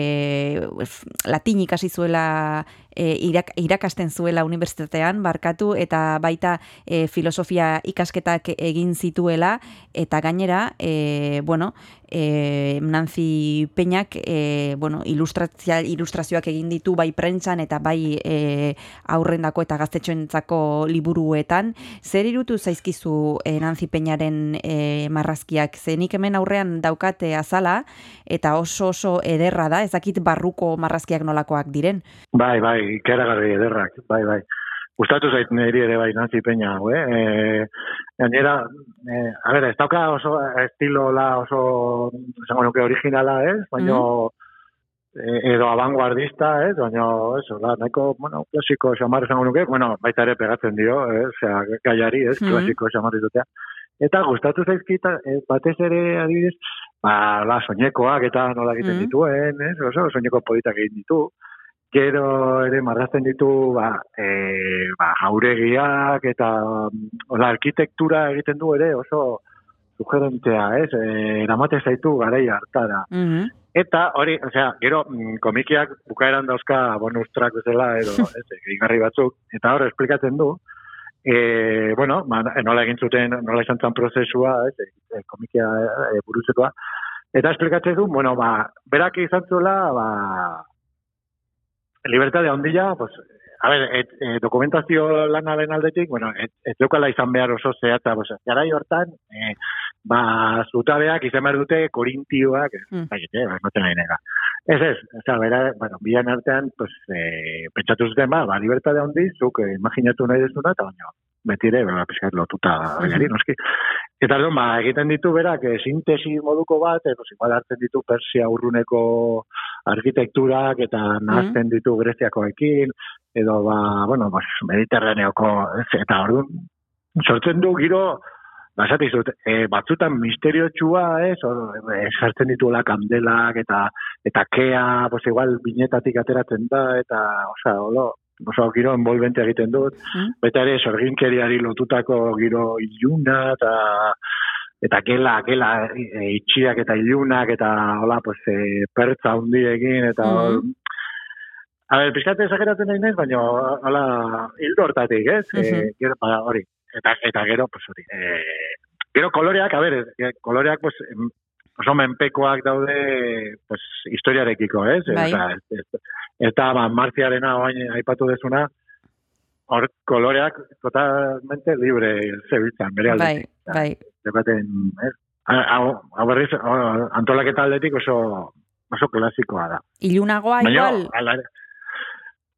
latin ikasi zuela e, irak, irakasten zuela unibertsitatean, barkatu, eta baita e, filosofia ikasketak egin zituela, eta gainera, e, bueno, e, Nancy Peñak, e, bueno, ilustrazia, ilustrazioak egin ditu bai prentsan eta bai e, aurrendako eta gaztetxoentzako liburuetan. Zer irutu zaizkizu e, Nancy Peñaren e, marrazkiak? Zenik hemen aurrean daukate azala eta oso oso ederra da, ezakit barruko marrazkiak nolakoak diren. Bai, bai, ikeragarri ederrak, bai, bai. Gustatu zait niri ere bai Nancy Peña, hau, eh? E, gainera, e, a ber, ez dauka oso estilola oso, esango nuke originala, ez? Baina, e, edo abanguardista, ez? Baina, eso, da, nahiko, bueno, klasiko xamar esango nuke, bueno, baita ere pegatzen dio, eh? Osea, gaiari, ez? Mhm. Klasiko xamar izutea. Eta gustatu zaizkita, eh, batez ere adibidez, ba, la, soinekoak eta nola egiten Mhm. dituen, ez? Oso, soineko politak egin ditu. Gero ere marrazten ditu ba, e, ba, jauregiak eta mm, hola, arkitektura egiten du ere oso sugerentea, ez? E, eramate zaitu garai hartara. Mhm. Eta hori, osea, gero mm, komikiak bukaeran dauzka bonus track bezala edo, ez, gehigarri batzuk, eta hor esplikatzen du, e, bueno, ba, nola egin zuten, nola izan zen prozesua, ez, e, komikia e, burutzekoa, eta esplikatzen du, bueno, ba, berak izan zuela, ba, libertade handia, pues, a ver, et, e, dokumentazio lanaren aldetik, bueno, ez, ez izan behar oso zehatza, pues, garai hortan, e, ba, zutabeak izan behar dute korintioak, Mm. mm. baina, ba. Ez ez, da, bera, bueno, bian artean, pues, e, pentsatu zuten, ba, ba, libertade handi, zuk e, imaginatu nahi dezuna, eta baina, beti ere, ba, pizkat lotuta, gaiari, noski. Eta orduan, ba, egiten ditu berak, e, sintesi moduko bat, e, pues, igual hartzen ditu Persia urruneko arkitekturak, eta nahazten ditu Greziakoekin, edo, ba, bueno, pues, mediterraneoko, ez, eta orduan, sortzen du giro, Basati zut, e, batzutan misteriotxua, ez, or, e, sartzen dituela kandelak, eta eta kea, pues igual, binetatik ateratzen da, eta, osea, olo, oso giro envolvente egiten dut, Mm. Beta ere sorginkeriari lotutako giro iluna eta eta gela, gela e, itxiak eta ilunak eta hola, pues, e, pertza hundi egin eta Mhm. A ber, pixkate esageratzen nahi naiz, baina hola, hildo hortatik, ez? Mhm. e, gero, ba, hori, eta, eta gero, pues, hori, e, gero koloreak, a ber, e, koloreak, pues, oso menpekoak daude, pues, historiarekiko, ez? Bai. Eta, eta, ba, marziarena oain aipatu dezuna, hor koloreak totalmente libre zebiltzan, bere Bai, aldetik. bai. Zeukaten, ez? Hau, berriz, antolaketa aldetik oso oso klasikoa da. Ilunagoa igual, ala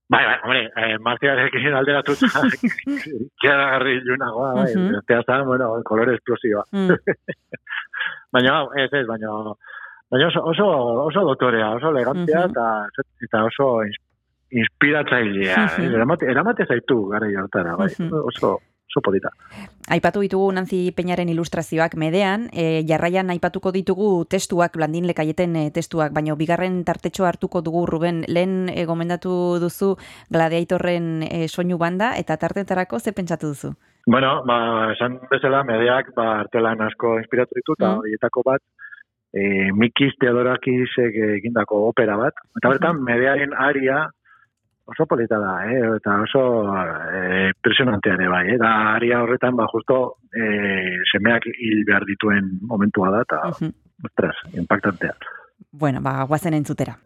Bai, bai, hombre, eh, martiarekin alderatuta, keragarri ilunagoa, bai, Mhm. bestea zan, bueno, kolore esplosiva. mm, Baina, ez, ez, baina, baina oso, oso, oso dotorea, oso elegantea, Mhm. eta, eta oso ins- inspiratzailea. Mhm. eh, Eramate, eramate zaitu gara jartara, bai, oso, oso polita. Aipatu ditugu Nanzi Peñaren ilustrazioak medean, e, jarraian aipatuko ditugu testuak, blandin lekaieten e, testuak, baina bigarren tartetxo hartuko dugu Ruben, lehen e, gomendatu duzu gladiatorren e, soinu banda, eta tartetarako ze pentsatu duzu? Bueno, ba, esan bezala, medeak, ba, artelan asko inspiratu ditu, eta Mm. horietako bat, e, Mikiz Teodorakisek egindako opera bat. Eta bertan, medearen aria oso polita da, eh? eta oso e, impresionantea ere bai. Eh? Da aria horretan, ba, justo e, semeak hil behar dituen momentua da, eta, Mhm. ostras, impactantea. Bueno, ba, guazen entzutera.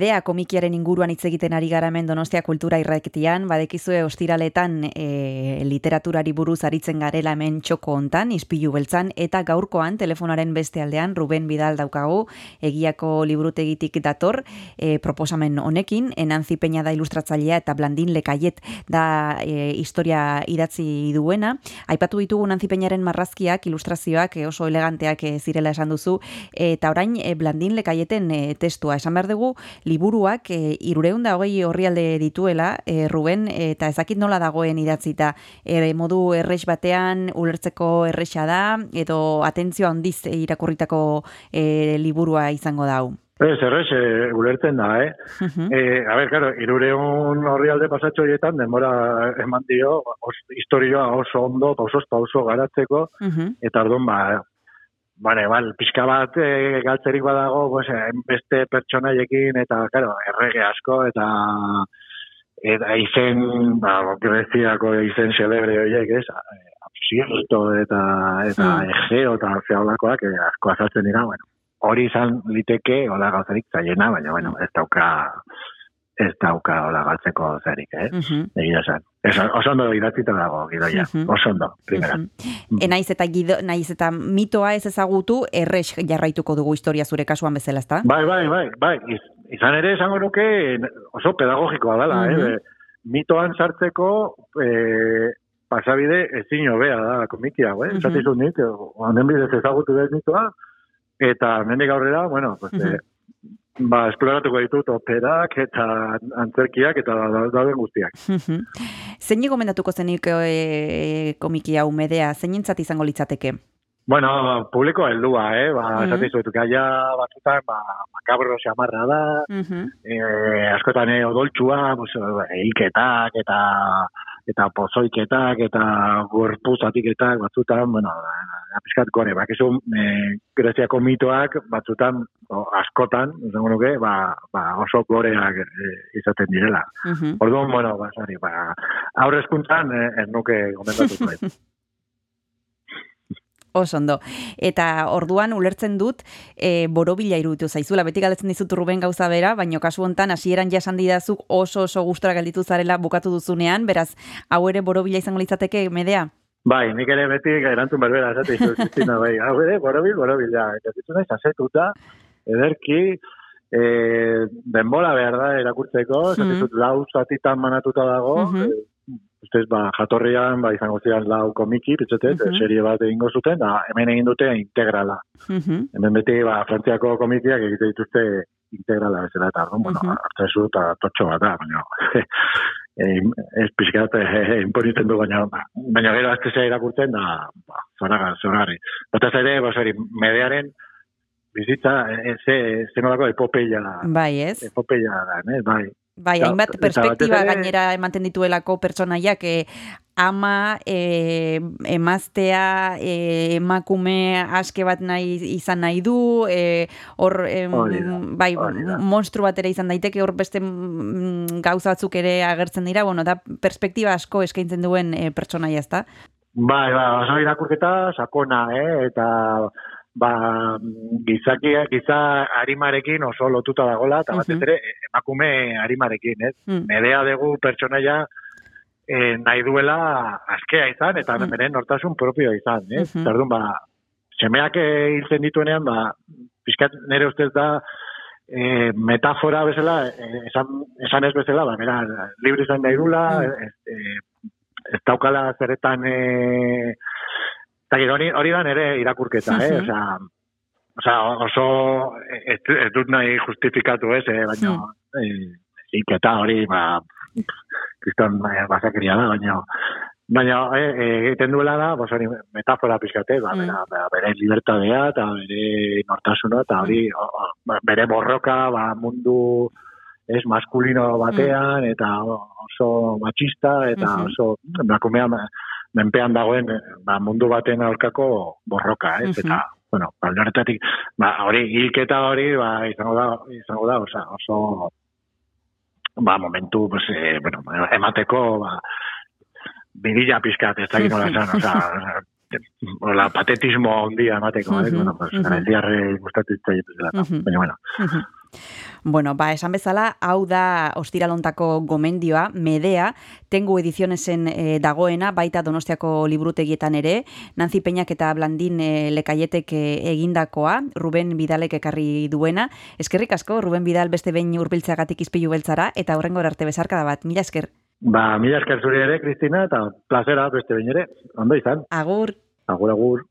Medea komikiaren inguruan hitz egiten ari gara hemen Donostia Kultura Irraketian, badekizue ostiraletan e, literaturari buruz aritzen garela hemen txoko hontan, ispilu beltzan, eta gaurkoan telefonaren beste aldean Ruben Bidal daukagu, egiako liburutegitik dator, e, proposamen honekin, enanzi peña da ilustratzailea eta blandin lekaiet da e, historia idatzi duena. Aipatu ditugu Nanzi Peñaren marrazkiak, ilustrazioak e, oso eleganteak e, zirela esan duzu, eta orain e, blandin lekaieten e, testua. Esan behar dugu, liburuak e, irureun da hogei horrialde dituela, e, Ruben, eta ezakit nola dagoen idatzita, e, modu errex batean, ulertzeko erresa da, edo atentzioa handiz irakurritako e, liburua izango da. Ez, errez, e, ulertzen da, eh? Mhm. Eh, a ver, claro, irureun horri alde pasatxo horietan, denbora eman dio, os, historioa oso ondo, pausos pauso garatzeko, Mhm. eta orduan, ba, Bale, bal, pixka bat e, galtzerik badago, pues, eh, beste pertsonaiekin, eta, claro, errege asko, eta eta izen, ba, greziako izen celebre horiek, ez, absierto eta, eta Hmm. egeo eta zeolakoak eh, asko azaltzen dira, bueno, hori izan liteke, hola gauzarik zaiena, baina, bueno, ez dauka, ez dauka hola galtzeko zerik, eh? Mhm. Egia esan. Oso ondo idatzita dago, gidoia. Mhm. Oso ondo, primera. Mhm. E, naiz eta gido, naiz eta mitoa ez ezagutu, errex jarraituko dugu historia zure kasuan bezala, ezta? Bai, bai, bai, bai. Iz- Izan ere esango nuke oso pedagogikoa dela, Mhm. eh? Mitoan sartzeko eh, pasabide ezin hobea da komiki hau, eh? Mhm. Esate izun nik, honen bidez ezagutu dut mitoa, eta mendik aurrera, bueno, pues, Mhm. eh, ba, esploratuko ditut operak eta antzerkiak eta da- dauden guztiak. Mhm. Zein gomendatuko zenik e, komiki hau medea, zeinentzat izango litzateke? Bueno, publiko heldua, eh? Ba, Mhm. esate izut, gaia batzutan, ba, makabro xamarra da, Mhm. eh, askotan eh, odoltsua, pues, hilketak eta eta pozoiketak eta gorpuz atiketak batzutan, bueno, pixkat gore, bakizu eh, Greziako mitoak batzutan, o, askotan, esango nuke, ba, ba, oso goreak eh, izaten direla. Mhm. Orduan, bueno, ba, sorry, ba, aurrezkuntzan eh, ez nuke gomendatuko. Oso ondo. Eta orduan ulertzen dut e, borobila iruditu zaizula. Beti galdetzen dizut Ruben gauza bera, baino kasu hontan hasieran jasan didazuk oso oso gustora gelditu zarela bukatu duzunean, beraz, hau ere borobila izango litzateke medea? Bai, nik ere beti erantzun berbera, esate izu, Kristina, bai. Hau ere, borobil, borobil, ja. Eta zitu naiz, azetuta, ederki, e, denbola behar da erakurtzeko, esate Mhm. izut, lau zatitan manatuta dago, Mhm. e, ustez, ba, jatorrian, ba, izango ziren lau komiki, pitzetet, Mhm. serie bat egingo zuten, da, hemen egin dute integrala. Mhm. Hemen beti, ba, frantziako komikiak egite dituzte integrala bezala, eta, orduan, bueno, Mhm. hartzen zu, eta totxo bat da, baina, eh, ez pixkat eh, imponitzen du, baina, baina gero azte irakurtzen, da, ba, zoraga, zoragarri. Batez ere, ba, sorry, medearen bizitza, eh, ze, ze nolako epopeia, Bai, ez? epopeia da, ne? bai. Bai, Eta- hainbat perspektiba gainera ematen dituelako pertsonaiak e, ama, e, emaztea, e, emakume aske bat nahi izan nahi du, e, hor, da, bai, monstru bat ere izan daiteke, hor beste mm, gauza batzuk ere agertzen dira, bueno, da perspektiba asko eskaintzen duen e, pertsonaia, ezta? Bai, ba, oso irakurketa sakona, eh? eta ba, gizakia, giza arimarekin oso lotuta dagola, eta batez Mhm. ere emakume arimarekin, ez? Mm. Medea dugu pertsonaia eh, nahi duela askea izan, eta Mm. beren nortasun propio izan, eh? Mhm. Zerdun, ba, semeak hiltzen dituenean, ba, pixkat nire ustez da, eh, metafora bezala, eh, esan, esan ez bezala, ba, bera, libre izan nahi dula, Mm. ez, eh, ez daukala zeretan, eh, eta hori, hori da nire irakurketa, eh? Osea, osea, oso, ez, ez dut nahi justifikatu ez, eh? baina, eh, iketa hori, ba, kriston eh, bazakeria da, baina, baina eh, eh, egiten duela da, bos hori metafora pixkate, ba, Mm. bera, bera, bere libertadea, eta bere nortasuna, eta hori, ba, bere borroka, ba, mundu ez maskulino batean, eta oso machista, eta oso emakumea ma- menpean dagoen eh, ba, mundu baten aurkako borroka, ez? Mhm. Eta, bueno, horretatik, ba, hori, hilketa hori, ba, izango da, izango da, osa, oso, ba, momentu, pues, eh, bueno, emateko, ba, bidila pizkat, ez dakit nola esan, osa, hola, patetismo handia emateko, eh? Mhm, bueno, pues, mhm. gareziarre gustatu zitzaitu zela, baina, bueno, Mhm. Bueno, ba, esan bezala, hau da ostiralontako gomendioa, medea, tengu edizionesen e, dagoena, baita donostiako liburutegietan ere, Nanzi Peñak eta Blandin e, lekaietek e, egindakoa, Ruben Bidalek ekarri duena. Eskerrik asko, Ruben Bidal beste behin urbiltzeagatik izpilu beltzara, eta horrengo arte bezarkada bat, mila esker. ba, mila esker zuri ere, Kristina, eta plazera beste behin ere, ondo izan, Agur! agur, agur.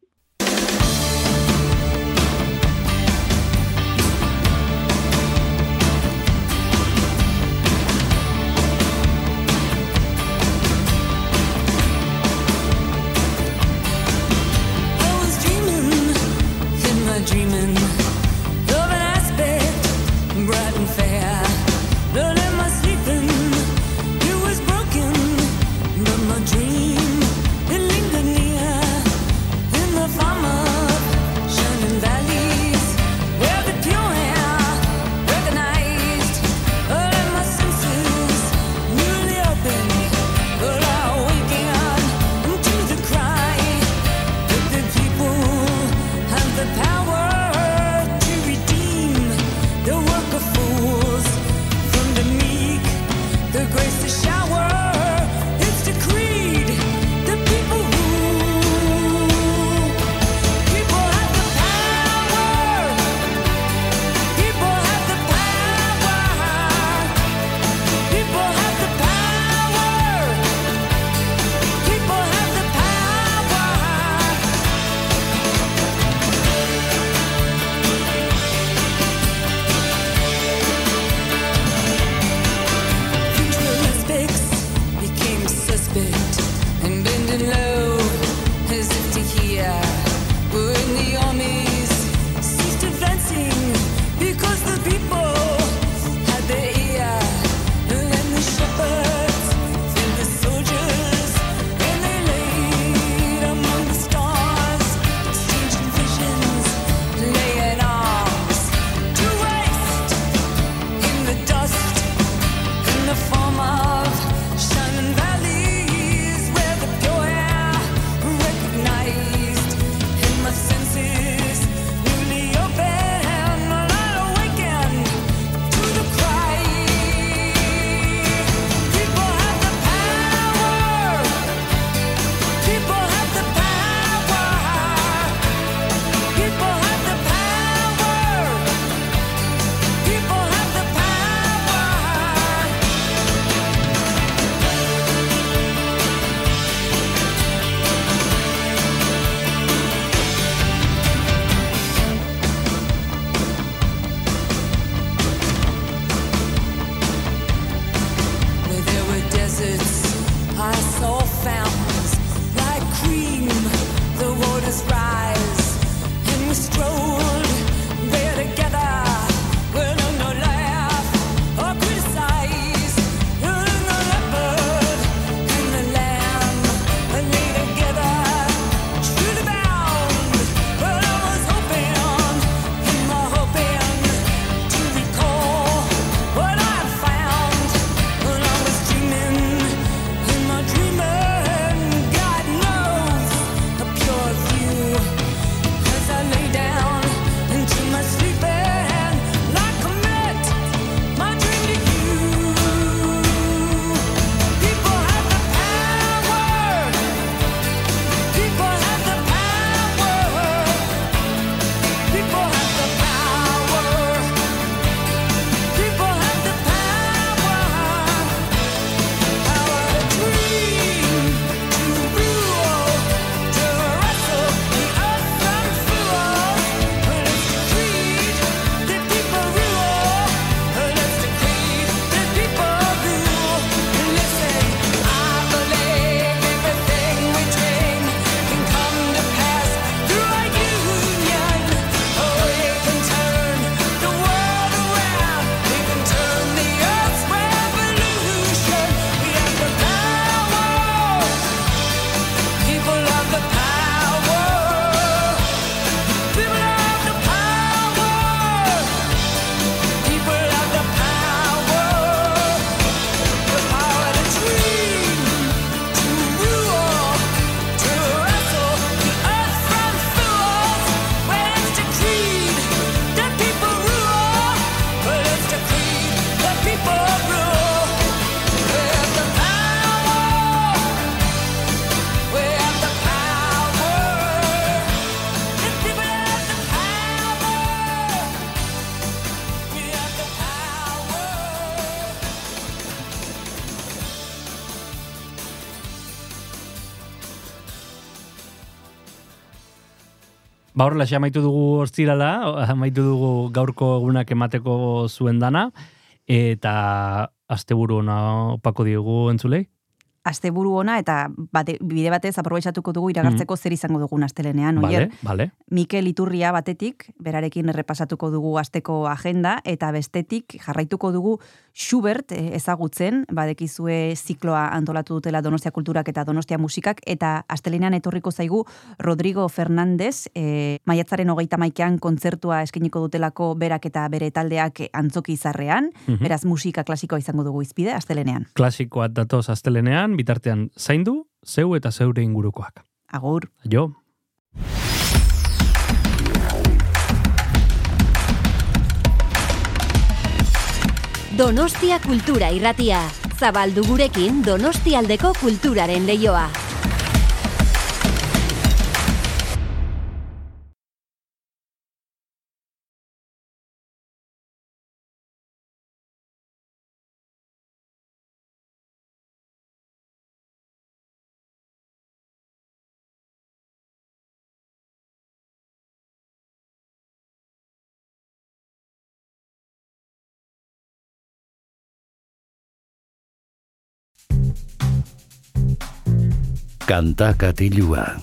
Ba horrela, xe amaitu dugu ostirala, amaitu dugu gaurko egunak emateko zuen dana, eta asteburu ona opako diogu entzulei? Asteburu ona eta bate, bide batez aprobetxatuko dugu iragartzeko zer izango dugun astelenean, oier. Bale, bale. Mikel Iturria batetik, berarekin errepasatuko dugu asteko agenda, eta bestetik jarraituko dugu Schubert eh, ezagutzen, badekizue zikloa antolatu dutela Donostia Kulturak eta Donostia Musikak, eta astelenean etorriko zaigu Rodrigo Fernandez, e, maiatzaren hogeita maikean kontzertua eskeniko dutelako berak eta bere taldeak antzoki izarrean, Mhm. beraz musika klasikoa izango dugu izpide, astelenean. Klasikoa datoz astelenean, bitartean zaindu, zeu eta zeure ingurukoak. Agur. Jo. Donostia Kultura Irratia. Zabaldu gurekin Donostialdeko kulturaren leioa. Kanta katilua.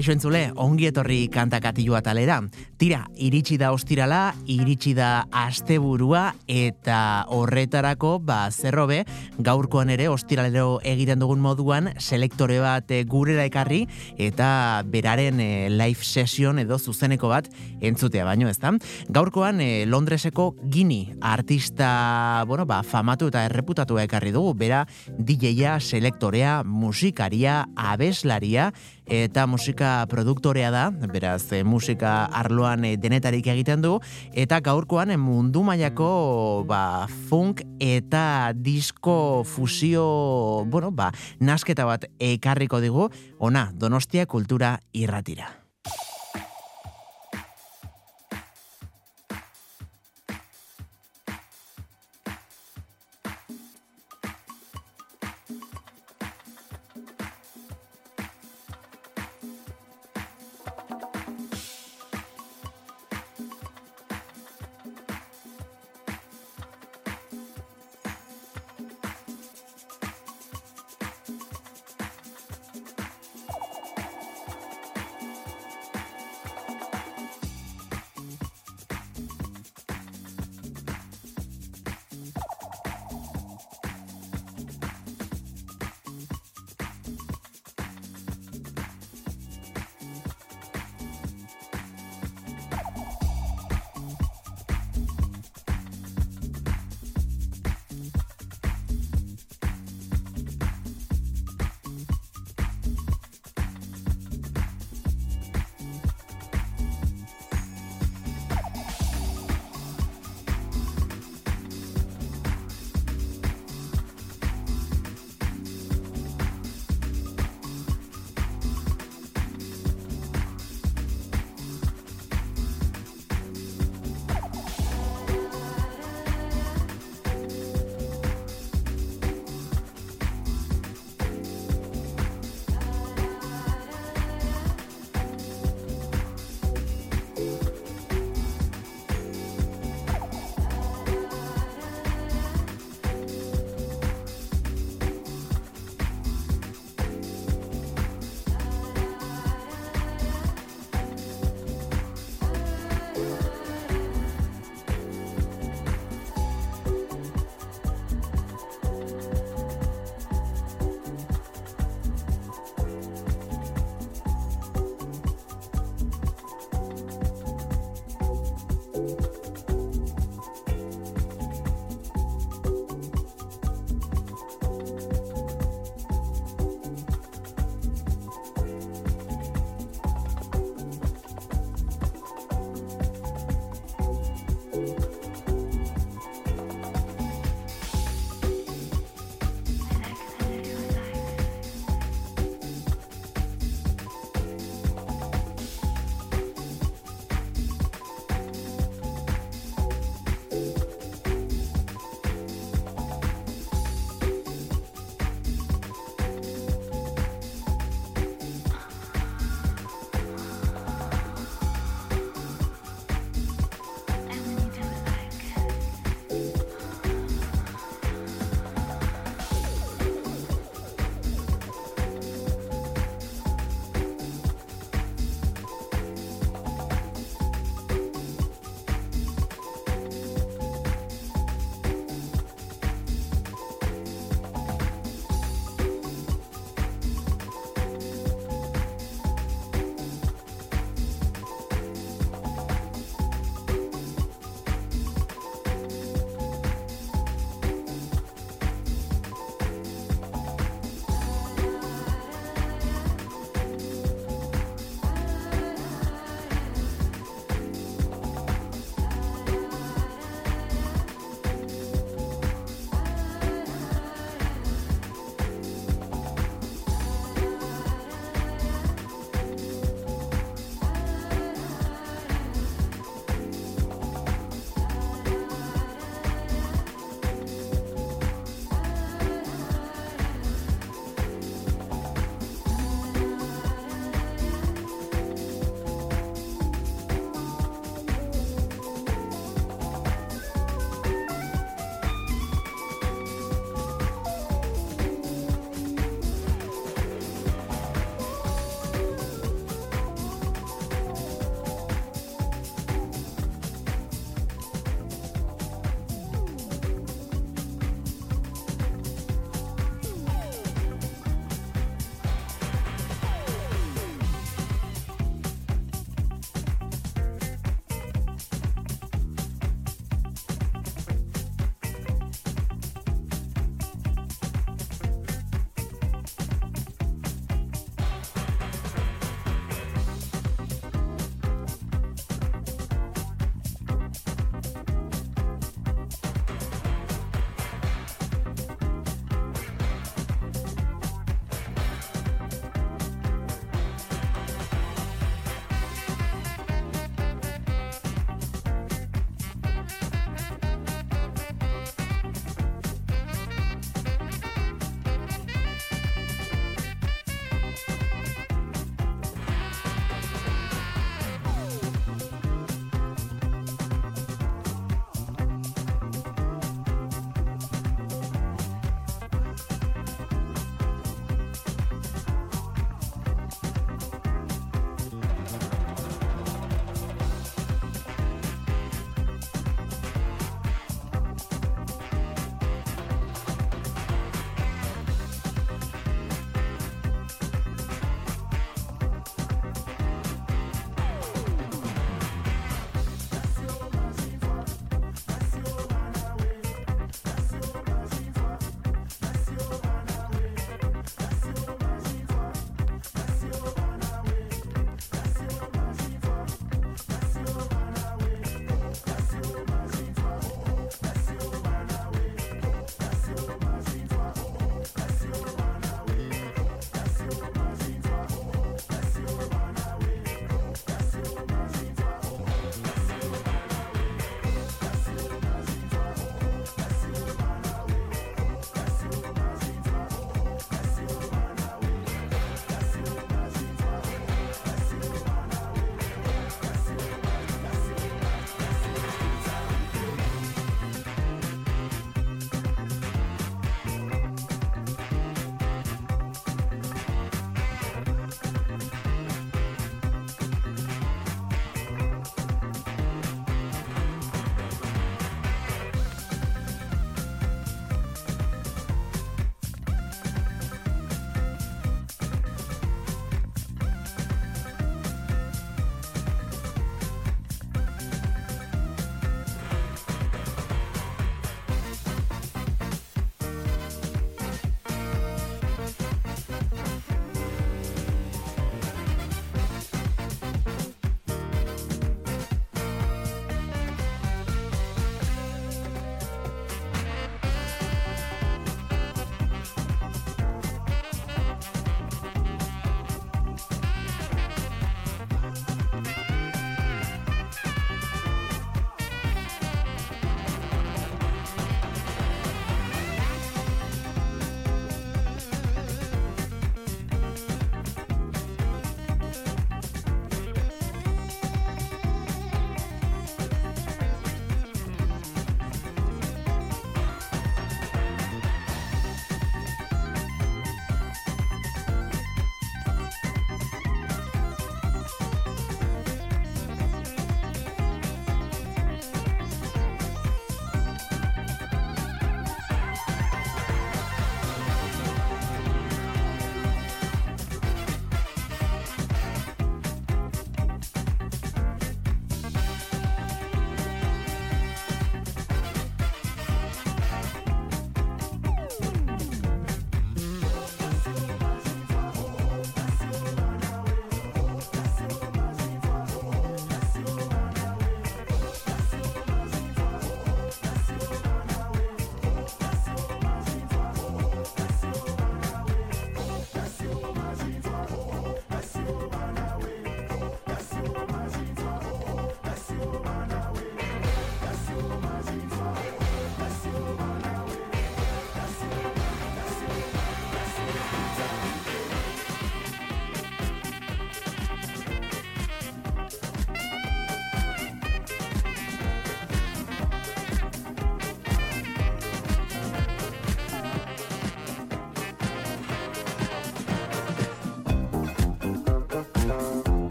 Kaixo entzule, ongi etorri kantakatilua talera. Tira, iritsi da ostirala, iritsi da asteburua eta horretarako, ba, zerrobe, gaurkoan ere ostiralero egiten dugun moduan, selektore bat eh, gurera ekarri eta beraren eh, live session edo zuzeneko bat entzutea baino, ezta? Gaurkoan eh, Londreseko Gini artista, bueno, ba, famatu eta erreputatua ekarri dugu, bera DJ-a, selektorea, musikaria, abeslaria eta musika produktorea da, beraz eh, musika arloan eh, denetarik egiten du eta gaurkoan eh, mundu mailako ba, funk eta disco fusio, bueno, ba, nasketa bat ekarriko digu, ona, Donostia Kultura Irratira.